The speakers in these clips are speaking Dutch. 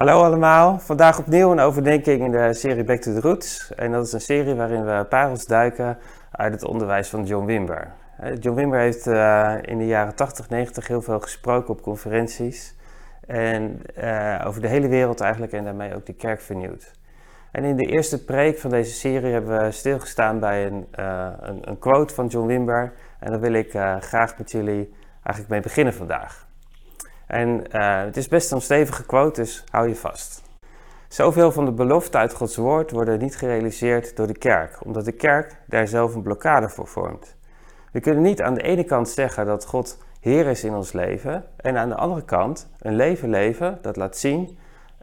Hallo allemaal, vandaag opnieuw een overdenking in de serie Back to the Roots. En dat is een serie waarin we parels duiken uit het onderwijs van John Wimber. John Wimber heeft uh, in de jaren 80, 90 heel veel gesproken op conferenties. En uh, over de hele wereld eigenlijk en daarmee ook de kerk vernieuwd. En in de eerste preek van deze serie hebben we stilgestaan bij een, een, een quote van John Wimber. En daar wil ik graag met jullie eigenlijk mee beginnen vandaag. En uh, het is best een stevige quote, dus hou je vast. Zoveel van de beloften uit Gods woord worden niet gerealiseerd door de kerk, omdat de kerk daar zelf een blokkade voor vormt. We kunnen niet aan de ene kant zeggen dat God Heer is in ons leven en aan de andere kant een leven leven dat laat zien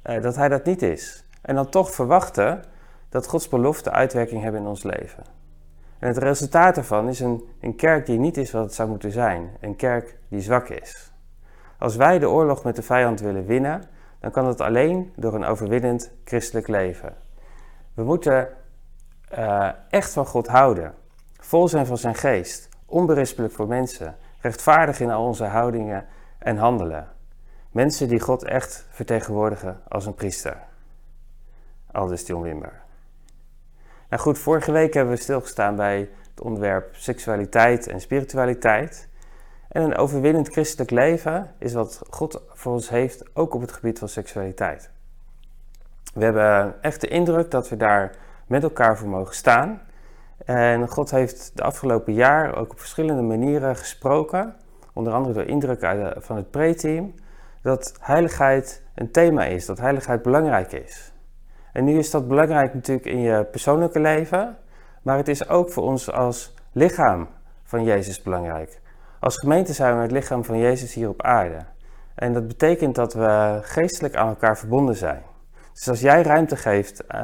uh, dat Hij dat niet is. En dan toch verwachten dat Gods beloften uitwerking hebben in ons leven. En het resultaat daarvan is een, een kerk die niet is wat het zou moeten zijn, een kerk die zwak is. Als wij de oorlog met de vijand willen winnen, dan kan dat alleen door een overwinnend christelijk leven. We moeten uh, echt van God houden, vol zijn van zijn geest, onberispelijk voor mensen, rechtvaardig in al onze houdingen en handelen. Mensen die God echt vertegenwoordigen als een priester. Aldus John Wimber. Nou goed, vorige week hebben we stilgestaan bij het onderwerp seksualiteit en spiritualiteit. En een overwinnend christelijk leven is wat God voor ons heeft, ook op het gebied van seksualiteit. We hebben echt de indruk dat we daar met elkaar voor mogen staan. En God heeft de afgelopen jaar ook op verschillende manieren gesproken, onder andere door indruk van het pre-team, dat heiligheid een thema is, dat heiligheid belangrijk is. En nu is dat belangrijk natuurlijk in je persoonlijke leven, maar het is ook voor ons als lichaam van Jezus belangrijk. Als gemeente zijn we het lichaam van Jezus hier op aarde. En dat betekent dat we geestelijk aan elkaar verbonden zijn. Dus als jij ruimte geeft uh,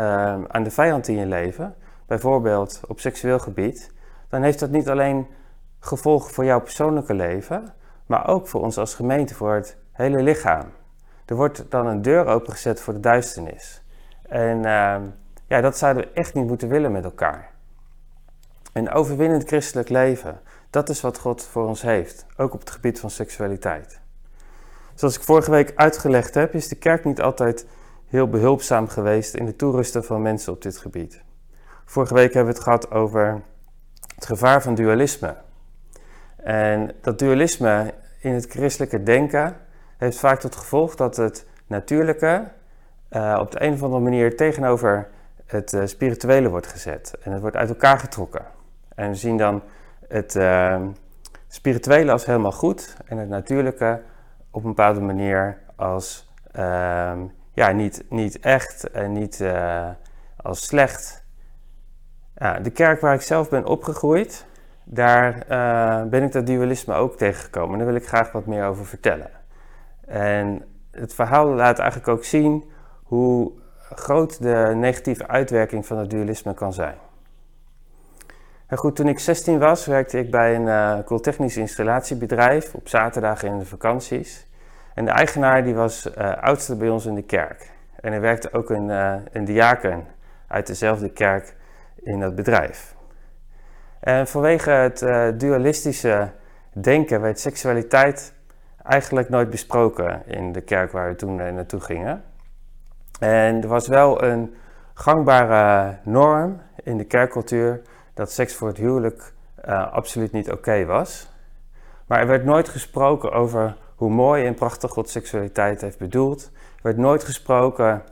aan de vijand in je leven, bijvoorbeeld op seksueel gebied, dan heeft dat niet alleen gevolgen voor jouw persoonlijke leven, maar ook voor ons als gemeente, voor het hele lichaam. Er wordt dan een deur opengezet voor de duisternis. En uh, ja, dat zouden we echt niet moeten willen met elkaar. Een overwinnend christelijk leven, dat is wat God voor ons heeft, ook op het gebied van seksualiteit. Zoals ik vorige week uitgelegd heb, is de kerk niet altijd heel behulpzaam geweest in het toerusten van mensen op dit gebied. Vorige week hebben we het gehad over het gevaar van dualisme. En dat dualisme in het christelijke denken heeft vaak tot gevolg dat het natuurlijke uh, op de een of andere manier tegenover het uh, spirituele wordt gezet. En het wordt uit elkaar getrokken. En we zien dan het uh, spirituele als helemaal goed en het natuurlijke op een bepaalde manier als uh, ja, niet, niet echt en niet uh, als slecht. Ja, de kerk waar ik zelf ben opgegroeid, daar eh, ben ik dat dualisme ook tegengekomen. En daar wil ik graag wat meer over vertellen. En het verhaal laat eigenlijk ook zien hoe groot de negatieve uitwerking van het dualisme kan zijn goed, toen ik 16 was, werkte ik bij een uh, koeltechnisch installatiebedrijf op zaterdagen in de vakanties. En de eigenaar die was uh, oudste bij ons in de kerk. En er werkte ook een, uh, een diaken uit dezelfde kerk in dat bedrijf. En vanwege het dualistische denken werd seksualiteit eigenlijk nooit besproken in de kerk waar we toen naartoe gingen. En er was wel een gangbare norm in de kerkcultuur dat seks voor het huwelijk uh, absoluut niet oké was. Maar er werd nooit gesproken over hoe mooi en prachtig God seksualiteit heeft bedoeld. Er werd nooit gesproken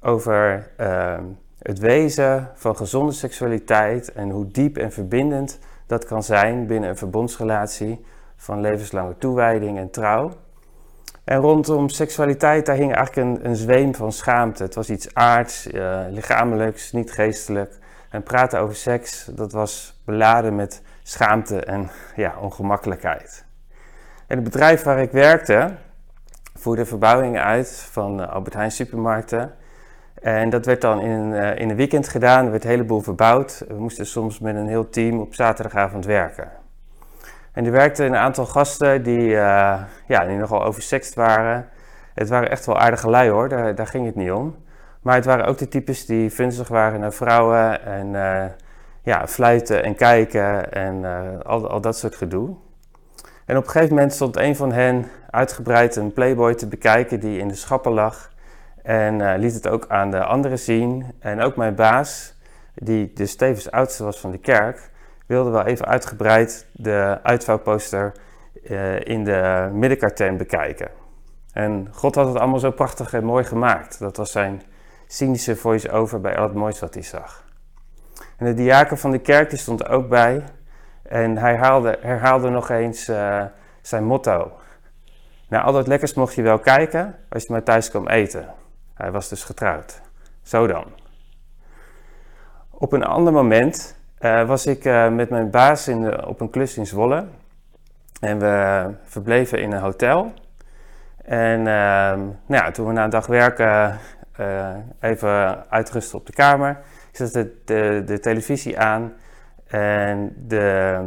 over uh, het wezen van gezonde seksualiteit en hoe diep en verbindend dat kan zijn binnen een verbondsrelatie van levenslange toewijding en trouw. En rondom seksualiteit, daar hing eigenlijk een, een zweem van schaamte. Het was iets aards, uh, lichamelijks, niet geestelijk. En praten over seks, dat was beladen met schaamte en ja, ongemakkelijkheid. En het bedrijf waar ik werkte voerde verbouwingen uit van uh, Albert Heijn supermarkten. En dat werd dan in, uh, in een weekend gedaan, er werd een heleboel verbouwd. We moesten soms met een heel team op zaterdagavond werken. En er werkten een aantal gasten die, uh, ja, die nogal oversext waren. Het waren echt wel aardige lui hoor, daar, daar ging het niet om. Maar het waren ook de types die vunzig waren naar vrouwen en uh, ja, fluiten en kijken en uh, al, al dat soort gedoe. En op een gegeven moment stond een van hen uitgebreid een Playboy te bekijken die in de schappen lag. En liet het ook aan de anderen zien. En ook mijn baas, die dus tevens oudste was van de kerk, wilde wel even uitgebreid de uitvouwposter in de middenkarten bekijken. En God had het allemaal zo prachtig en mooi gemaakt. Dat was zijn cynische voice-over bij al moois wat hij zag. En de diaken van de kerk stond ook bij. En hij herhaalde, herhaalde nog eens uh, zijn motto. Nou, al dat lekkers mocht je wel kijken als je maar thuis kwam eten. Hij was dus getrouwd. Zo dan. Op een ander moment uh, was ik uh, met mijn baas in op een klus in Zwolle. En we verbleven in een hotel. En ehm, nou ja, toen we na een dag werken uh, even uitrusten op de kamer. Ik zette de, de, televisie aan en de,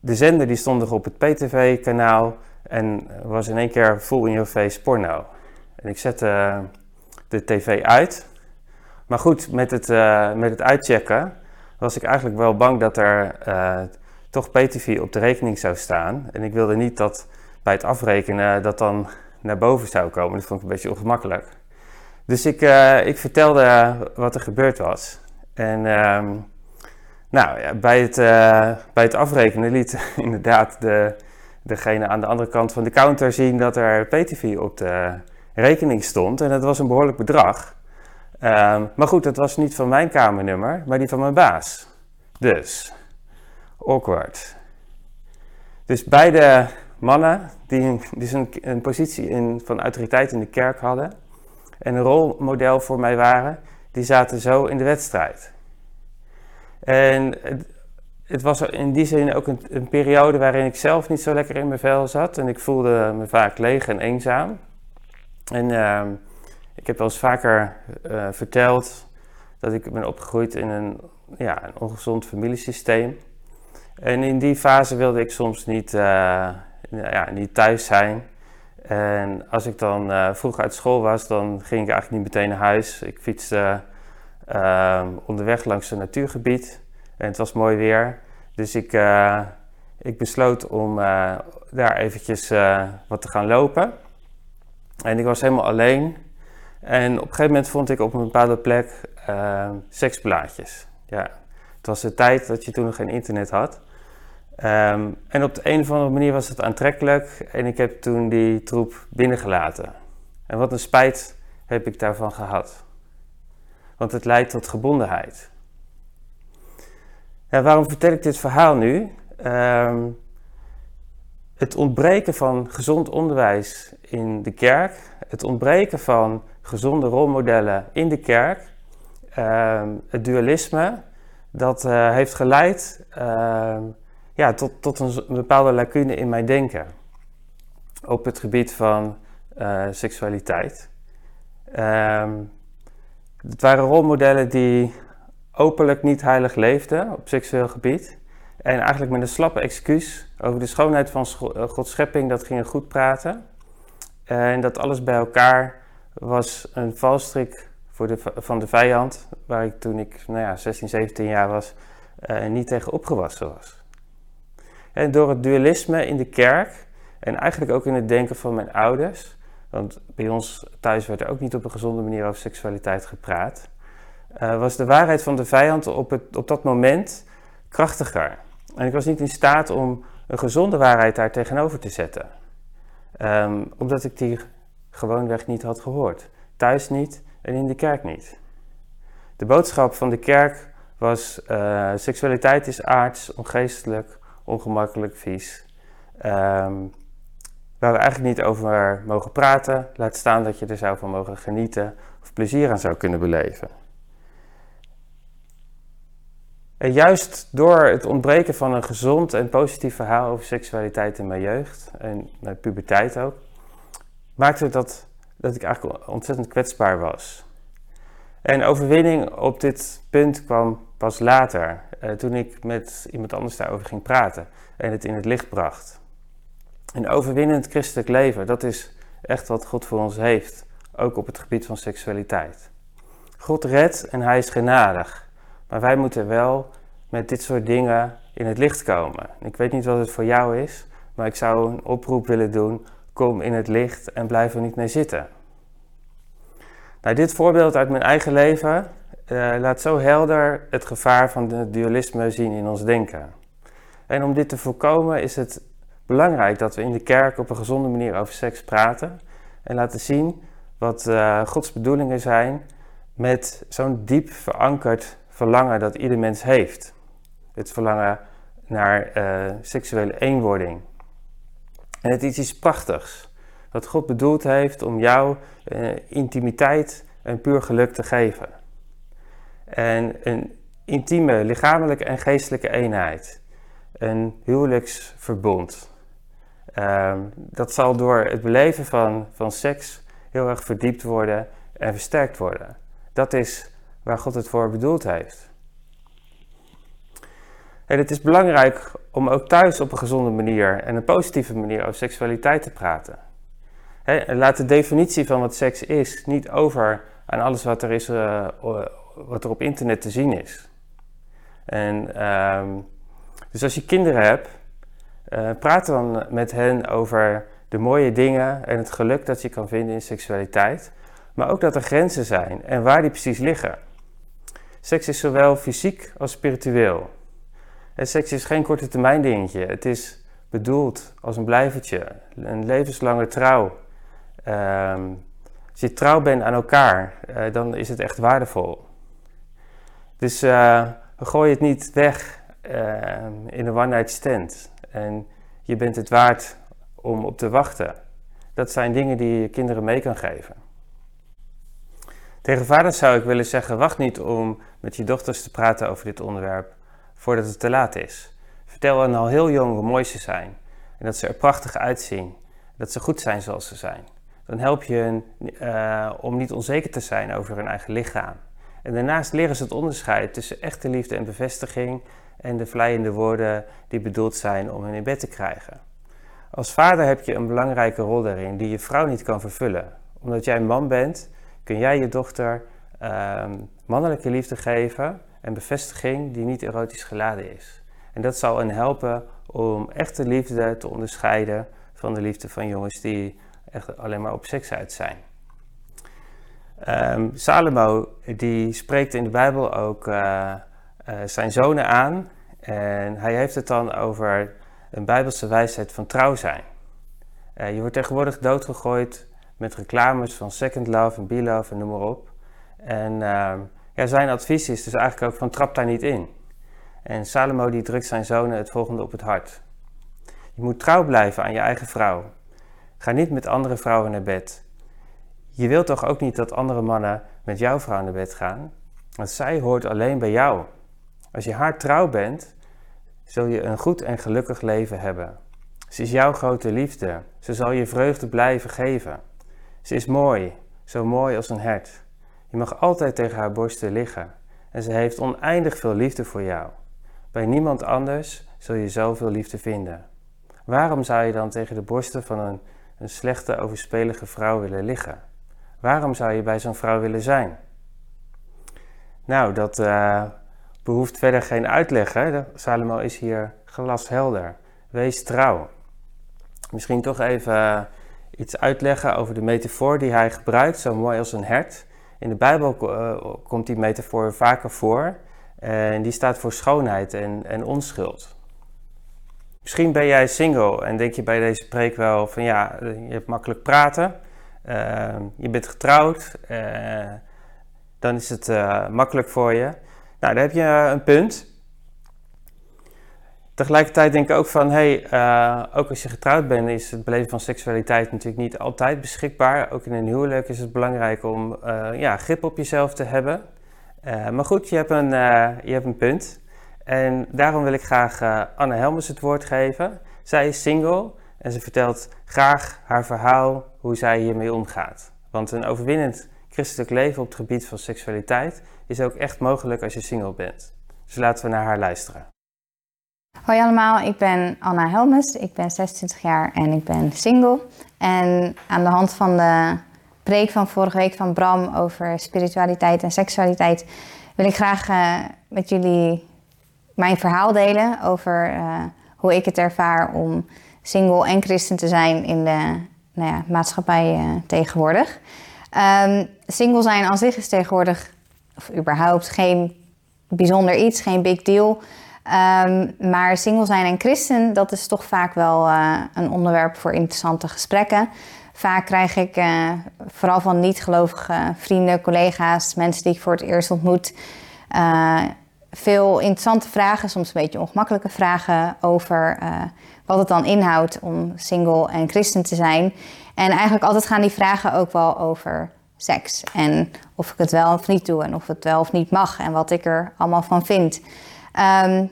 de zender die stond nog op het PTV-kanaal en was in één keer full in your face porno. En ik zette de tv uit. Maar goed, met het, uh, met het uitchecken was ik eigenlijk wel bang dat er toch PTV op de rekening zou staan. En ik wilde niet dat bij het afrekenen dat dan naar boven zou komen. Dat vond ik een beetje ongemakkelijk. Dus ik, uh, ik vertelde wat er gebeurd was. En uh, nou, ja, bij, het, uh, bij het afrekenen liet inderdaad de, degene aan de andere kant van de counter zien dat er PTV op de rekening stond. En dat was een behoorlijk bedrag. Um, maar goed, dat was niet van mijn kamernummer, maar die van mijn baas. Dus, awkward. Dus beide mannen die, dus een, een positie in, van autoriteit in de kerk hadden en een rolmodel voor mij waren, die zaten zo in de wedstrijd. En het, was in die zin ook een, periode waarin ik zelf niet zo lekker in mijn vel zat en ik voelde me vaak leeg en eenzaam. En uh, ik heb wel eens vaker uh, verteld dat ik ben opgegroeid in een, ja, een ongezond familiesysteem. En in die fase wilde ik soms niet, uh, ja, niet thuis zijn. En als ik dan uh, vroeg uit school was, dan ging ik eigenlijk niet meteen naar huis. Ik fietste uh, onderweg langs een natuurgebied en het was mooi weer. Dus ik, uh, ik besloot om daar eventjes wat te gaan lopen. En ik was helemaal alleen. En op een gegeven moment vond ik op een bepaalde plek seksblaadjes. Ja, het was de tijd dat je toen nog geen internet had. Um, en op de een of andere manier was het aantrekkelijk en ik heb toen die troep binnengelaten. En wat een spijt heb ik daarvan gehad. Want het leidt tot gebondenheid. Waarom vertel ik dit verhaal nu? Um, het ontbreken van gezond onderwijs in de kerk, het ontbreken van gezonde rolmodellen in de kerk, um, het dualisme, dat uh, heeft geleid ja, tot, tot een, bepaalde lacune in mijn denken op het gebied van uh, seksualiteit. Um, het waren rolmodellen die openlijk niet heilig leefden op seksueel gebied. En eigenlijk met een slappe excuus over de schoonheid van eh, Gods schepping dat gingen goed praten. En dat alles bij elkaar was een valstrik voor de, van de vijand, waar ik toen ik nou ja, 16, 17 jaar was, uh, niet tegen opgewassen was. En door het dualisme in de kerk en eigenlijk ook in het denken van mijn ouders, want bij ons thuis werd er ook niet op een gezonde manier over seksualiteit gepraat, uh, was de waarheid van de vijand op, het, op dat moment krachtiger. En ik was niet in staat om een gezonde waarheid daar tegenover te zetten. Um, omdat ik die gewoonweg niet had gehoord. Thuis niet en in de kerk niet. De boodschap van de kerk was: uh, seksualiteit is aards, ongeestelijk, ongemakkelijk, vies. Um, waar we eigenlijk niet over mogen praten, laat staan dat je er zou van mogen genieten of plezier aan zou kunnen beleven. En juist door het ontbreken van een gezond en positief verhaal over seksualiteit in mijn jeugd en mijn puberteit ook, maakte dat, dat ik eigenlijk ontzettend kwetsbaar was. En overwinning op dit punt kwam pas later, uh, toen ik met iemand anders daarover ging praten en het in het licht bracht. Een overwinnend christelijk leven, dat is echt wat God voor ons heeft, ook op het gebied van seksualiteit. God redt en hij is genadig, maar wij moeten wel met dit soort dingen in het licht komen. Ik weet niet wat het voor jou is, maar ik zou een oproep willen doen: kom in het licht en blijf er niet mee zitten. Nou, dit voorbeeld uit mijn eigen leven uh, laat zo helder het gevaar van het dualisme zien in ons denken. En om dit te voorkomen is het belangrijk dat we in de kerk op een gezonde manier over seks praten en laten zien wat uh, Gods bedoelingen zijn met zo'n diep verankerd verlangen dat ieder mens heeft. Het verlangen naar uh, seksuele eenwording. En het is iets prachtigs. Wat God bedoeld heeft om jou uh, intimiteit en puur geluk te geven. En een intieme lichamelijke en geestelijke eenheid. Een huwelijksverbond. Uh, dat zal door het beleven van, van seks heel erg verdiept worden en versterkt worden. Dat is waar God het voor bedoeld heeft. En het is belangrijk om ook thuis op een gezonde manier en een positieve manier over seksualiteit te praten. Laat de definitie van wat seks is niet over aan alles wat er, is, uh, wat er op internet te zien is. En, um, dus als je kinderen hebt, uh, praat dan met hen over de mooie dingen en het geluk dat je kan vinden in seksualiteit. Maar ook dat er grenzen zijn en waar die precies liggen. Seks is zowel fysiek als spiritueel. En seks is geen korte termijn dingetje. Het is bedoeld als een blijvertje, een levenslange trouw. Um, als je trouw bent aan elkaar, uh, dan is het echt waardevol. Dus uh, gooi het niet weg uh, in een one-night stand. En je bent het waard om op te wachten. Dat zijn dingen die je kinderen mee kan geven. Tegen vaders zou ik willen zeggen: wacht niet om met je dochters te praten over dit onderwerp voordat het te laat is. Vertel hen al heel jong hoe mooi ze zijn en dat ze er prachtig uitzien, dat ze goed zijn zoals ze zijn. Dan help je hen uh, om niet onzeker te zijn over hun eigen lichaam. En daarnaast leren ze het onderscheid tussen echte liefde en bevestiging en de vleiende woorden die bedoeld zijn om hen in bed te krijgen. Als vader heb je een belangrijke rol daarin die je vrouw niet kan vervullen. Omdat jij man bent, kun jij je dochter uh, mannelijke liefde geven en bevestiging die niet erotisch geladen is. En dat zal hen helpen om echte liefde te onderscheiden van de liefde van jongens die echt alleen maar op seks uit zijn. Um, Salomo die spreekt in de Bijbel ook uh, uh, zijn zonen aan en hij heeft het dan over een bijbelse wijsheid van trouw zijn. Uh, je wordt tegenwoordig doodgegooid met reclames van Second Love en Be-Love en noem maar op. En ehm, ja, zijn advies is dus eigenlijk ook van trap daar niet in. En Salomo die drukt zijn zonen het volgende op het hart. Je moet trouw blijven aan je eigen vrouw. Ga niet met andere vrouwen naar bed. Je wilt toch ook niet dat andere mannen met jouw vrouw naar bed gaan? Want zij hoort alleen bij jou. Als je haar trouw bent, zul je een goed en gelukkig leven hebben. Ze is jouw grote liefde. Ze zal je vreugde blijven geven. Ze is mooi, zo mooi als een hert. Je mag altijd tegen haar borsten liggen en ze heeft oneindig veel liefde voor jou. Bij niemand anders zul je zoveel liefde vinden. Waarom zou je dan tegen de borsten van een, een slechte, overspelige vrouw willen liggen? Waarom zou je bij zo'n vrouw willen zijn? Nou, dat uh, behoeft verder geen uitleg. Hè? Salomo is hier glashelder. Wees trouw. Misschien toch even uh, iets uitleggen over de metafoor die hij gebruikt, zo mooi als een hert. In de Bijbel uh, komt die metafoor vaker voor. En die staat voor schoonheid en, en onschuld. Misschien ben jij single en denk je bij deze preek wel van ja, je hebt makkelijk praten. Uh, je bent getrouwd. Uh, dan is het uh, makkelijk voor je. Nou, dan heb je een punt. Tegelijkertijd denk ik ook van, hey, ook als je getrouwd bent, is het beleven van seksualiteit natuurlijk niet altijd beschikbaar. Ook in een huwelijk is het belangrijk om ja, grip op jezelf te hebben. Maar goed, je hebt, een, je hebt een punt. En daarom wil ik graag Anne Helmers het woord geven. Zij is single en ze vertelt graag haar verhaal hoe zij hiermee omgaat. Want een overwinnend christelijk leven op het gebied van seksualiteit is ook echt mogelijk als je single bent. Dus laten we naar haar luisteren. Hoi allemaal, ik ben Anna Helmes, ik ben 26 jaar en ik ben single. En aan de hand van de preek van vorige week van Bram over spiritualiteit en seksualiteit wil ik graag uh, met jullie mijn verhaal delen over uh, hoe ik het ervaar om single en christen te zijn in de nou ja, maatschappij uh, tegenwoordig. Um, single zijn aan zich is tegenwoordig, of überhaupt, geen bijzonder iets, geen big deal. Ehm, maar single zijn en christen, dat is toch vaak wel uh, een onderwerp voor interessante gesprekken. Vaak krijg ik, vooral van niet-gelovige vrienden, collega's, mensen die ik voor het eerst ontmoet, veel interessante vragen, soms een beetje ongemakkelijke vragen over wat het dan inhoudt om single en christen te zijn. En eigenlijk altijd gaan die vragen ook wel over seks. En of ik het wel of niet doe en of het wel of niet mag en wat ik er allemaal van vind. Um,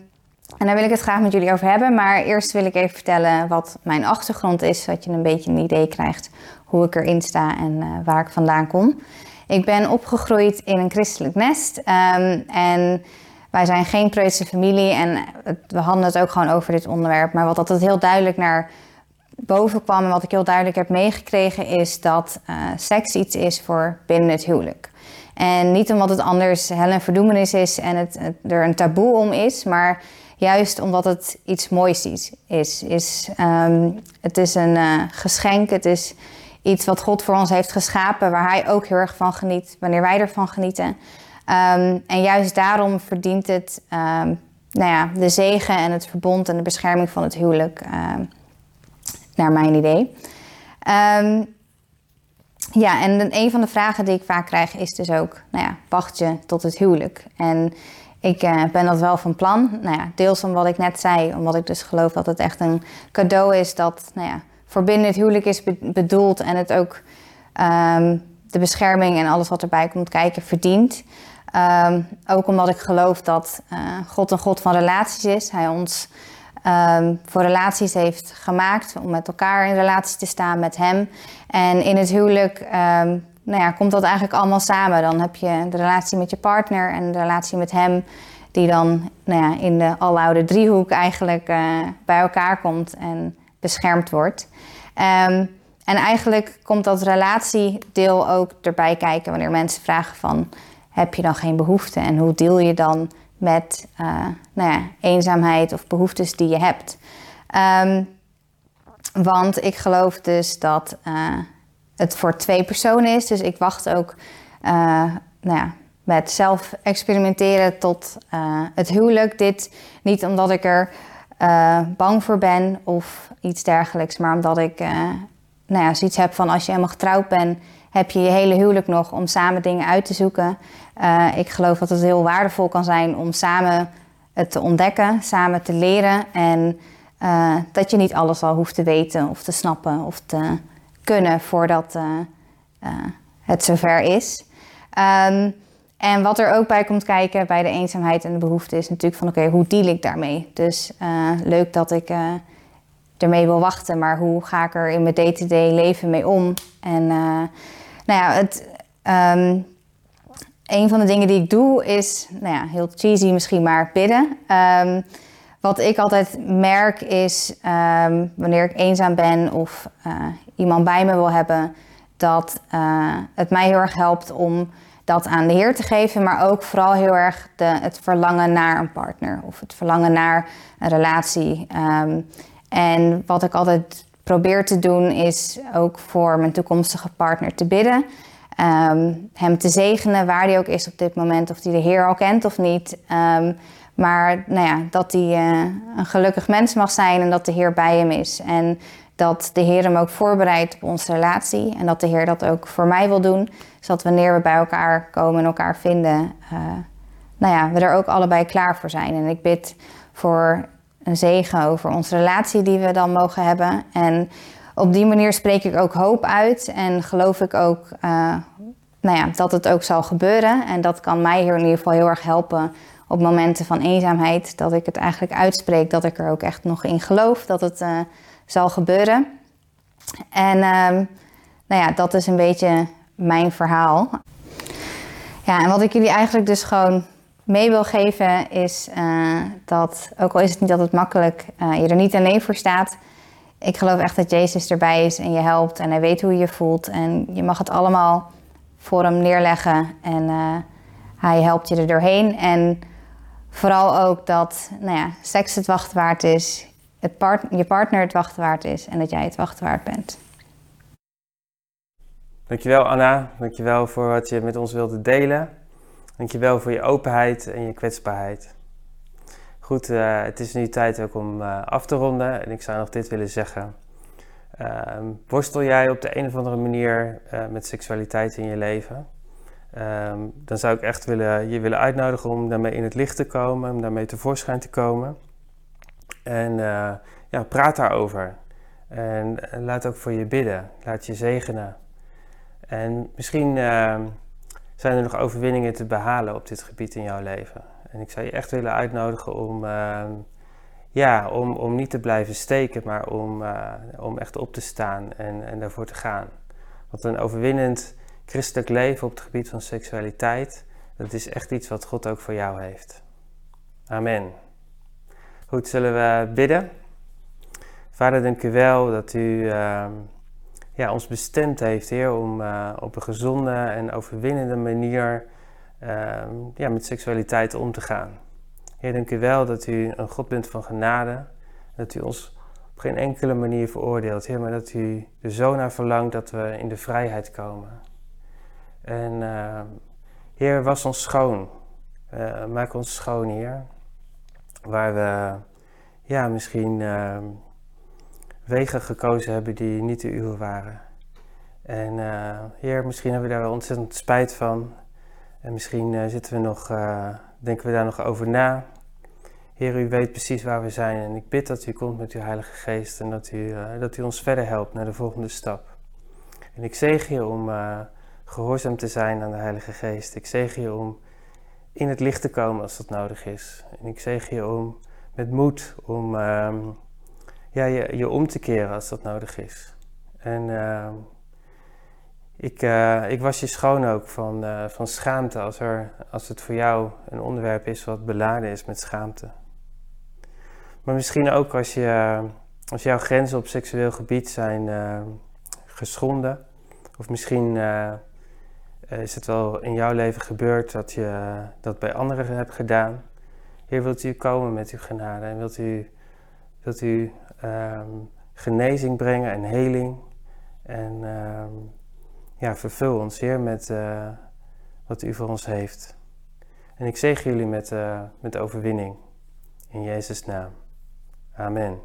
en daar wil ik het graag met jullie over hebben. Maar eerst wil ik even vertellen wat mijn achtergrond is, zodat je een beetje een idee krijgt hoe ik erin sta en uh, waar ik vandaan kom. Ik ben opgegroeid in een christelijk nest. Um, en wij zijn geen preutse familie en het, we hadden het ook gewoon over dit onderwerp. Maar wat altijd heel duidelijk naar boven kwam en wat ik heel duidelijk heb meegekregen, is dat uh, seks iets is voor binnen het huwelijk. En niet omdat het anders hel en verdoemenis is en het, het, er een taboe om is, maar juist omdat het iets moois is. is, is um, het is een uh, geschenk, het is iets wat God voor ons heeft geschapen, waar Hij ook heel erg van geniet, wanneer wij ervan genieten. Um, en juist daarom verdient het um, nou ja, de zegen en het verbond en de bescherming van het huwelijk, naar mijn idee. ja, en een van de vragen die ik vaak krijg is dus ook, nou ja, wacht je tot het huwelijk? En ik uh, ben dat wel van plan. Nou ja, deels om wat ik net zei, omdat ik dus geloof dat het echt een cadeau is dat nou ja, voor binnen het huwelijk is bedoeld en het ook de bescherming en alles wat erbij komt kijken verdient. Um, ook omdat ik geloof dat uh, God een God van relaties is. Hij ons um, voor relaties heeft gemaakt om met elkaar in relatie te staan met Hem. En in het huwelijk nou ja, komt dat eigenlijk allemaal samen. Dan heb je de relatie met je partner en de relatie met hem, die dan nou ja, in de aloude driehoek eigenlijk uh, bij elkaar komt en beschermd wordt. En eigenlijk komt dat relatiedeel ook erbij kijken wanneer mensen vragen van... heb je dan geen behoefte en hoe deel je dan met uh, nou ja, eenzaamheid of behoeftes die je hebt? Um, want ik geloof dus dat uh, het voor twee personen is. Dus ik wacht ook uh, nou ja, met zelf experimenteren tot het huwelijk. Dit niet omdat ik er bang voor ben of iets dergelijks, maar omdat ik nou ja, zoiets heb van als je helemaal getrouwd bent, heb je je hele huwelijk nog om samen dingen uit te zoeken. ik geloof dat het heel waardevol kan zijn om samen het te ontdekken, samen te leren en dat je niet alles al hoeft te weten of te snappen of te kunnen voordat uh, het zover is. Um, en wat er ook bij komt kijken bij de eenzaamheid en de behoefte is natuurlijk van oké, hoe deal ik daarmee? Dus leuk dat ik ermee wil wachten, maar hoe ga ik er in mijn day-to-day -day leven mee om? En nou ja, het, um, een van de dingen die ik doe is, nou ja, heel cheesy misschien, maar bidden. Um, wat ik altijd merk is um, wanneer ik eenzaam ben of uh, iemand bij me wil hebben, dat uh, het mij heel erg helpt om dat aan de Heer te geven, maar ook vooral heel erg de, het verlangen naar een partner of het verlangen naar een relatie. En wat ik altijd probeer te doen is ook voor mijn toekomstige partner te bidden. Um, hem te zegenen waar hij ook is op dit moment, of hij de Heer al kent of niet. Um, maar nou ja, dat hij uh, een gelukkig mens mag zijn en dat de Heer bij hem is. En dat de Heer hem ook voorbereidt op onze relatie. En dat de Heer dat ook voor mij wil doen. Zodat wanneer we bij elkaar komen en elkaar vinden, uh, nou ja, we er ook allebei klaar voor zijn. En ik bid voor een zegen over onze relatie die we dan mogen hebben. En op die manier spreek ik ook hoop uit en geloof ik ook uh, nou ja, dat het ook zal gebeuren. En dat kan mij hier in ieder geval heel erg helpen op momenten van eenzaamheid. Dat ik het eigenlijk uitspreek dat ik er ook echt nog in geloof dat het uh, zal gebeuren. En uh, nou ja, dat is een beetje mijn verhaal. Ja, en wat ik jullie eigenlijk dus gewoon mee wil geven is uh, dat, ook al is het niet altijd makkelijk, uh, je er niet alleen voor staat. Ik geloof echt dat Jezus erbij is en je helpt en hij weet hoe je je voelt. En je mag het allemaal voor hem neerleggen en uh, hij helpt je er doorheen. En vooral ook dat nou ja, seks het wacht waard is, het je partner het wacht waard is en dat jij het wacht waard bent. Dankjewel Anna, dankjewel voor wat je met ons wilde delen. Dankjewel voor je openheid en je kwetsbaarheid. Goed, uh, het is nu tijd ook om uh, af te ronden en ik zou nog dit willen zeggen. Uh, worstel jij op de een of andere manier uh, met seksualiteit in je leven? Um, dan zou ik echt willen, je willen uitnodigen om daarmee in het licht te komen, om daarmee tevoorschijn te komen. En ja, praat daarover. En, laat ook voor je bidden. Laat je zegenen. En misschien uh, zijn er nog overwinningen te behalen op dit gebied in jouw leven. En ik zou je echt willen uitnodigen om, uh, ja, om, om niet te blijven steken, maar om, uh, om echt op te staan en, en daarvoor te gaan. Want een overwinnend christelijk leven op het gebied van seksualiteit, dat is echt iets wat God ook voor jou heeft. Amen. Goed, zullen we bidden? Vader, dank u wel dat u uh, ja, ons bestemd heeft, Heer, om uh, op een gezonde en overwinnende manier uh, ja, met seksualiteit om te gaan. Heer, dank u wel dat u een God bent van genade. Dat u ons op geen enkele manier veroordeelt, Heer, maar dat u er zo naar verlangt dat we in de vrijheid komen. En Heer, was ons schoon. maak ons schoon, Heer. Waar we ja, misschien wegen gekozen hebben die niet de uwe waren. En uh, Heer, misschien hebben we daar wel ontzettend spijt van. En misschien uh, zitten we nog, uh, denken we daar nog over na. Heer, u weet precies waar we zijn. En ik bid dat u komt met uw Heilige Geest en dat u, dat u ons verder helpt naar de volgende stap. En ik zeg je om gehoorzaam te zijn aan de Heilige Geest. Ik zeg je om in het licht te komen als dat nodig is. En ik zeg je om met moed om ehm, ja, je, je om te keren als dat nodig is. En uh, ik, uh, ik was je schoon ook van, uh, van schaamte als, er, als het voor jou een onderwerp is wat beladen is met schaamte. Maar misschien ook als, je, als jouw grenzen op seksueel gebied zijn geschonden. Of misschien is het wel in jouw leven gebeurd dat je dat bij anderen hebt gedaan. Heer, wilt u komen met uw genade en wilt u, wilt u um, genezing brengen en heling. En um, ja, vervul ons, Heer, met uh, wat u voor ons heeft. En ik zegen jullie met, uh, met overwinning. In Jezus' naam. Amen.